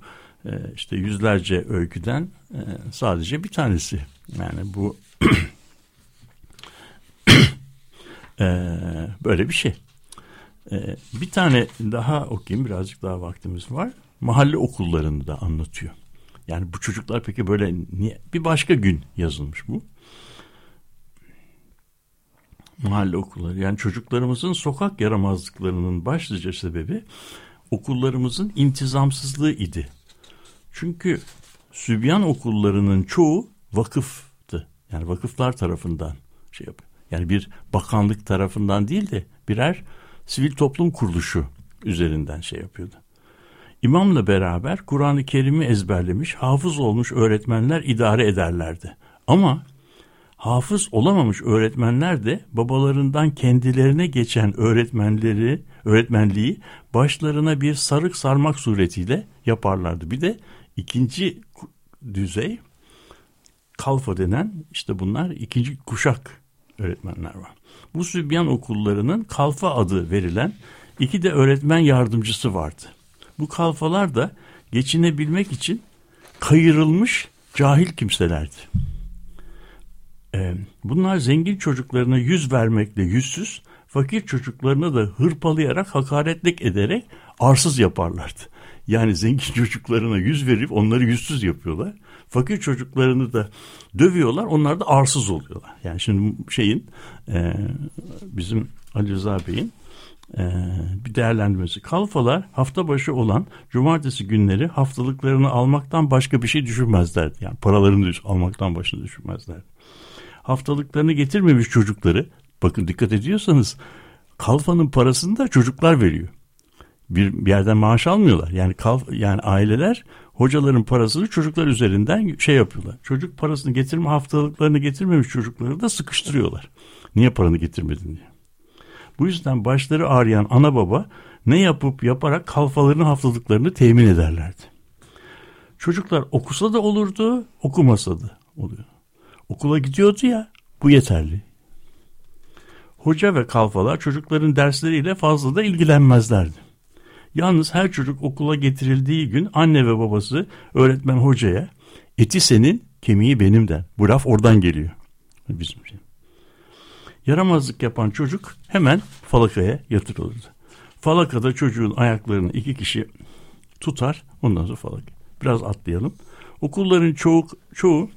işte yüzlerce öyküden e, sadece bir tanesi. Yani bu e, böyle bir şey. E, bir tane daha okuyayım birazcık daha vaktimiz var. Mahalle okullarını da anlatıyor. Yani bu çocuklar peki böyle niye? Bir başka gün yazılmış bu. Mahalle okulları. Yani çocuklarımızın sokak yaramazlıklarının başlıca sebebi okullarımızın intizamsızlığı idi. Çünkü Sübyan okullarının çoğu vakıftı. Yani vakıflar tarafından şey yapıyor. Yani bir bakanlık tarafından değil de birer sivil toplum kuruluşu üzerinden şey yapıyordu. İmamla beraber Kur'an-ı Kerim'i ezberlemiş, hafız olmuş öğretmenler idare ederlerdi. Ama hafız olamamış öğretmenler de babalarından kendilerine geçen öğretmenleri, öğretmenliği başlarına bir sarık sarmak suretiyle yaparlardı. Bir de ikinci düzey kalfa denen işte bunlar ikinci kuşak öğretmenler var. Bu Sübyan okullarının kalfa adı verilen iki de öğretmen yardımcısı vardı. Bu kalfalar da geçinebilmek için kayırılmış cahil kimselerdi. Ee, bunlar zengin çocuklarına yüz vermekle yüzsüz, fakir çocuklarına da hırpalayarak, hakaretlik ederek arsız yaparlardı. Yani zengin çocuklarına yüz verip onları yüzsüz yapıyorlar. Fakir çocuklarını da dövüyorlar. Onlar da arsız oluyorlar. Yani şimdi şeyin e, bizim Ali Rıza Bey'in e, bir değerlendirmesi. Kalfalar hafta başı olan cumartesi günleri haftalıklarını almaktan başka bir şey düşünmezlerdi. Yani paralarını almaktan başını düşünmezlerdi. Haftalıklarını getirmemiş çocukları bakın dikkat ediyorsanız kalfanın parasını da çocuklar veriyor bir, bir yerden maaş almıyorlar. Yani kal, yani aileler hocaların parasını çocuklar üzerinden şey yapıyorlar. Çocuk parasını getirme haftalıklarını getirmemiş çocukları da sıkıştırıyorlar. Niye paranı getirmedin diye. Bu yüzden başları ağrıyan ana baba ne yapıp yaparak kalfaların haftalıklarını temin ederlerdi. Çocuklar okusa da olurdu, okumasa da oluyor. Okula gidiyordu ya, bu yeterli. Hoca ve kalfalar çocukların dersleriyle fazla da ilgilenmezlerdi. Yalnız her çocuk okula getirildiği gün anne ve babası öğretmen hocaya eti senin kemiği benim der. Bu laf oradan geliyor. Bizim şey. Yaramazlık yapan çocuk hemen falakaya yatırılırdı. Falakada çocuğun ayaklarını iki kişi tutar ondan sonra falaka. Biraz atlayalım. Okulların çoğu, çoğu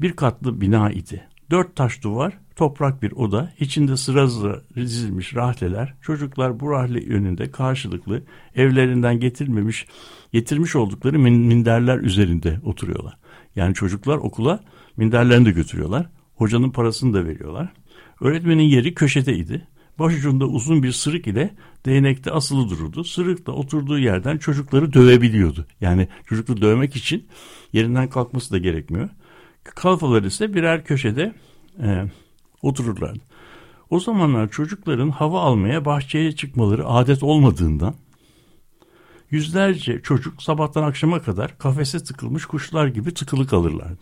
bir katlı bina idi. Dört taş duvar, toprak bir oda, içinde sıra sıra dizilmiş rahleler, çocuklar bu rahle önünde karşılıklı evlerinden getirmemiş, getirmiş oldukları minderler üzerinde oturuyorlar. Yani çocuklar okula minderlerini de götürüyorlar. Hocanın parasını da veriyorlar. Öğretmenin yeri köşedeydi. başucunda uzun bir sırık ile değnekte asılı dururdu. Sırık da oturduğu yerden çocukları dövebiliyordu. Yani çocukları dövmek için yerinden kalkması da gerekmiyor. Kalfalar ise birer köşede e, otururlardı. O zamanlar çocukların hava almaya bahçeye çıkmaları adet olmadığından yüzlerce çocuk sabahtan akşama kadar kafese tıkılmış kuşlar gibi tıkılı kalırlardı.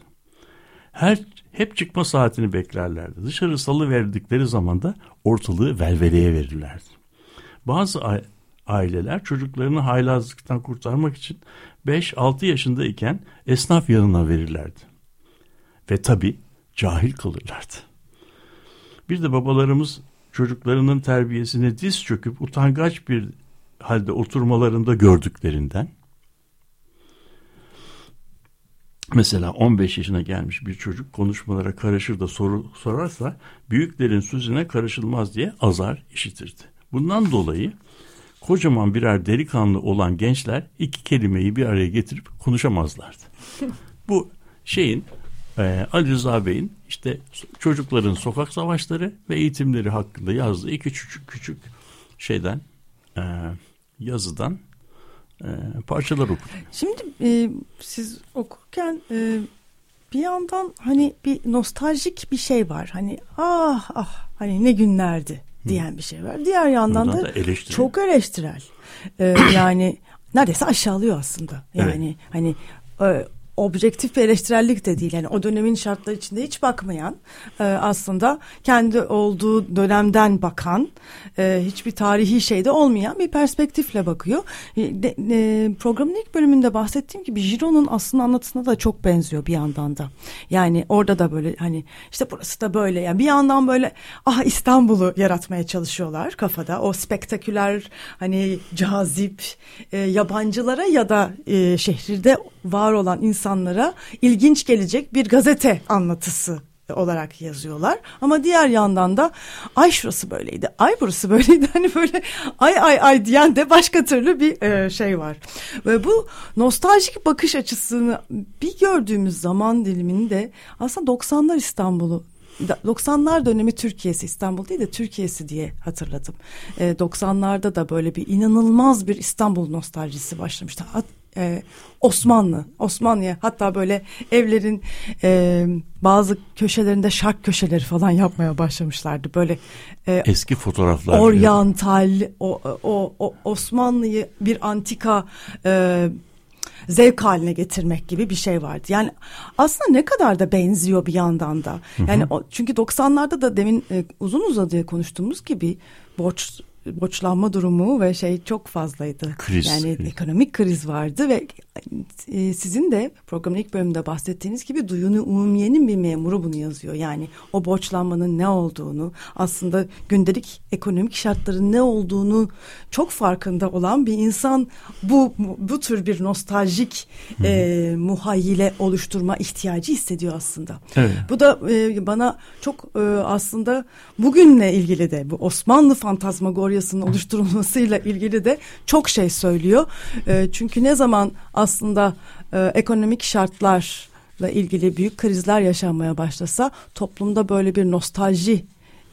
Her hep çıkma saatini beklerlerdi. Dışarı salı verdikleri zaman da ortalığı velveleye verirlerdi. Bazı aileler çocuklarını haylazlıktan kurtarmak için 5-6 yaşındayken esnaf yanına verirlerdi. Ve tabi cahil kalırlardı. Bir de babalarımız çocuklarının terbiyesine diz çöküp utangaç bir halde oturmalarında gördüklerinden mesela 15 yaşına gelmiş bir çocuk konuşmalara karışır da soru sorarsa büyüklerin sözüne karışılmaz diye azar işitirdi. Bundan dolayı kocaman birer delikanlı olan gençler iki kelimeyi bir araya getirip konuşamazlardı. Bu şeyin e, Ali Rıza Bey'in işte çocukların sokak savaşları ve eğitimleri hakkında yazdığı iki küçük küçük şeyden e, yazıdan e, parçalar okudum. Şimdi e, siz okurken e, bir yandan hani bir nostaljik bir şey var. Hani ah ah hani ne günlerdi diyen bir şey var. Diğer yandan da, da eleştirel. çok eleştirel. Ee, yani neredeyse aşağılıyor aslında. Yani evet. hani e, objektif bir eleştirellik de değil. Yani o dönemin şartları içinde hiç bakmayan e, aslında kendi olduğu dönemden bakan e, hiçbir tarihi şeyde olmayan bir perspektifle bakıyor. E, e, programın ilk bölümünde bahsettiğim gibi Giro'nun aslında anlatısına da çok benziyor bir yandan da. Yani orada da böyle hani işte burası da böyle yani bir yandan böyle ah İstanbul'u yaratmaya çalışıyorlar kafada. O spektaküler hani cazip e, yabancılara ya da e, şehirde var olan insanlara ilginç gelecek bir gazete anlatısı olarak yazıyorlar. Ama diğer yandan da ay şurası böyleydi, ay burası böyleydi. Hani böyle ay ay ay diyen de başka türlü bir e, şey var. Ve bu nostaljik bakış açısını bir gördüğümüz zaman diliminde aslında 90'lar İstanbul'u 90'lar dönemi Türkiye'si İstanbul değil de Türkiye'si diye hatırladım. E, 90'larda da böyle bir inanılmaz bir İstanbul nostaljisi başlamıştı. E, Osmanlı, Osmanlı'ya hatta böyle evlerin e, bazı köşelerinde şark köşeleri falan yapmaya başlamışlardı. Böyle e, eski fotoğraflar. Oryantal, o, o, o Osmanlı'yı bir antika e, zevk haline getirmek gibi bir şey vardı. Yani aslında ne kadar da benziyor bir yandan da. Yani o, çünkü 90'larda da demin e, uzun uzadıya konuştuğumuz gibi borç borçlanma durumu ve şey çok fazlaydı. Kriz. Yani kriz. ekonomik kriz vardı ve e, sizin de programın ilk bölümünde bahsettiğiniz gibi Duyunu Umumiye'nin bir memuru bunu yazıyor. Yani o borçlanmanın ne olduğunu aslında gündelik ekonomik şartların ne olduğunu çok farkında olan bir insan bu bu tür bir nostaljik e, muhayyile oluşturma ihtiyacı hissediyor aslında. Evet. Bu da e, bana çok e, aslında bugünle ilgili de bu Osmanlı fantazmagoryasının oluşturulmasıyla ilgili de çok şey söylüyor. E, çünkü ne zaman aslında e, ekonomik şartlarla ilgili büyük krizler yaşanmaya başlasa toplumda böyle bir nostalji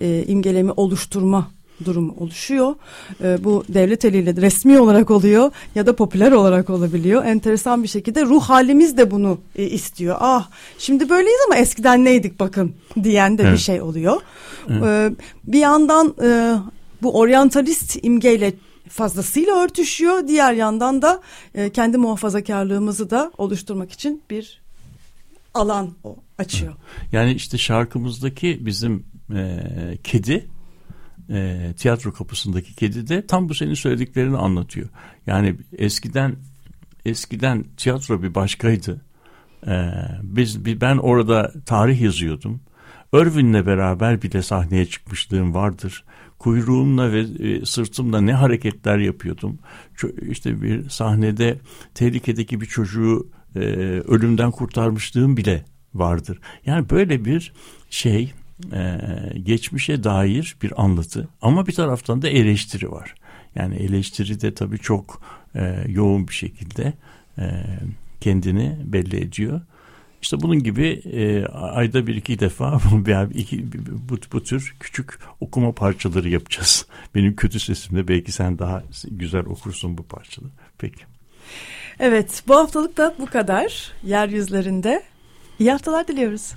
e, imgelemi oluşturma durumu oluşuyor. E, bu devlet eliyle resmi olarak oluyor ya da popüler olarak olabiliyor. Enteresan bir şekilde ruh halimiz de bunu e, istiyor. Ah şimdi böyleyiz ama eskiden neydik bakın diyen de evet. bir şey oluyor. Evet. E, bir yandan e, bu oryantalist imgeyle fazlasıyla örtüşüyor. Diğer yandan da e, kendi muhafazakarlığımızı da oluşturmak için bir alan o açıyor. Yani işte şarkımızdaki bizim e, kedi e, tiyatro kapısındaki kedi de tam bu senin söylediklerini anlatıyor. Yani eskiden eskiden tiyatro bir başkaydı. E, biz ben orada tarih yazıyordum. Irvin'le beraber bile sahneye çıkmışlığım vardır kuyruğumla ve e, sırtımla ne hareketler yapıyordum. İşte bir sahnede tehlikedeki bir çocuğu e, ölümden kurtarmışlığım bile vardır. Yani böyle bir şey e, geçmişe dair bir anlatı ama bir taraftan da eleştiri var. Yani eleştiri de tabii çok e, yoğun bir şekilde kendini belli ediyor. İşte bunun gibi e, ayda bir iki defa veya iki, bu, bu tür küçük okuma parçaları yapacağız. Benim kötü sesimle belki sen daha güzel okursun bu parçaları. Peki. Evet bu haftalık da bu kadar. Yeryüzlerinde iyi haftalar diliyoruz.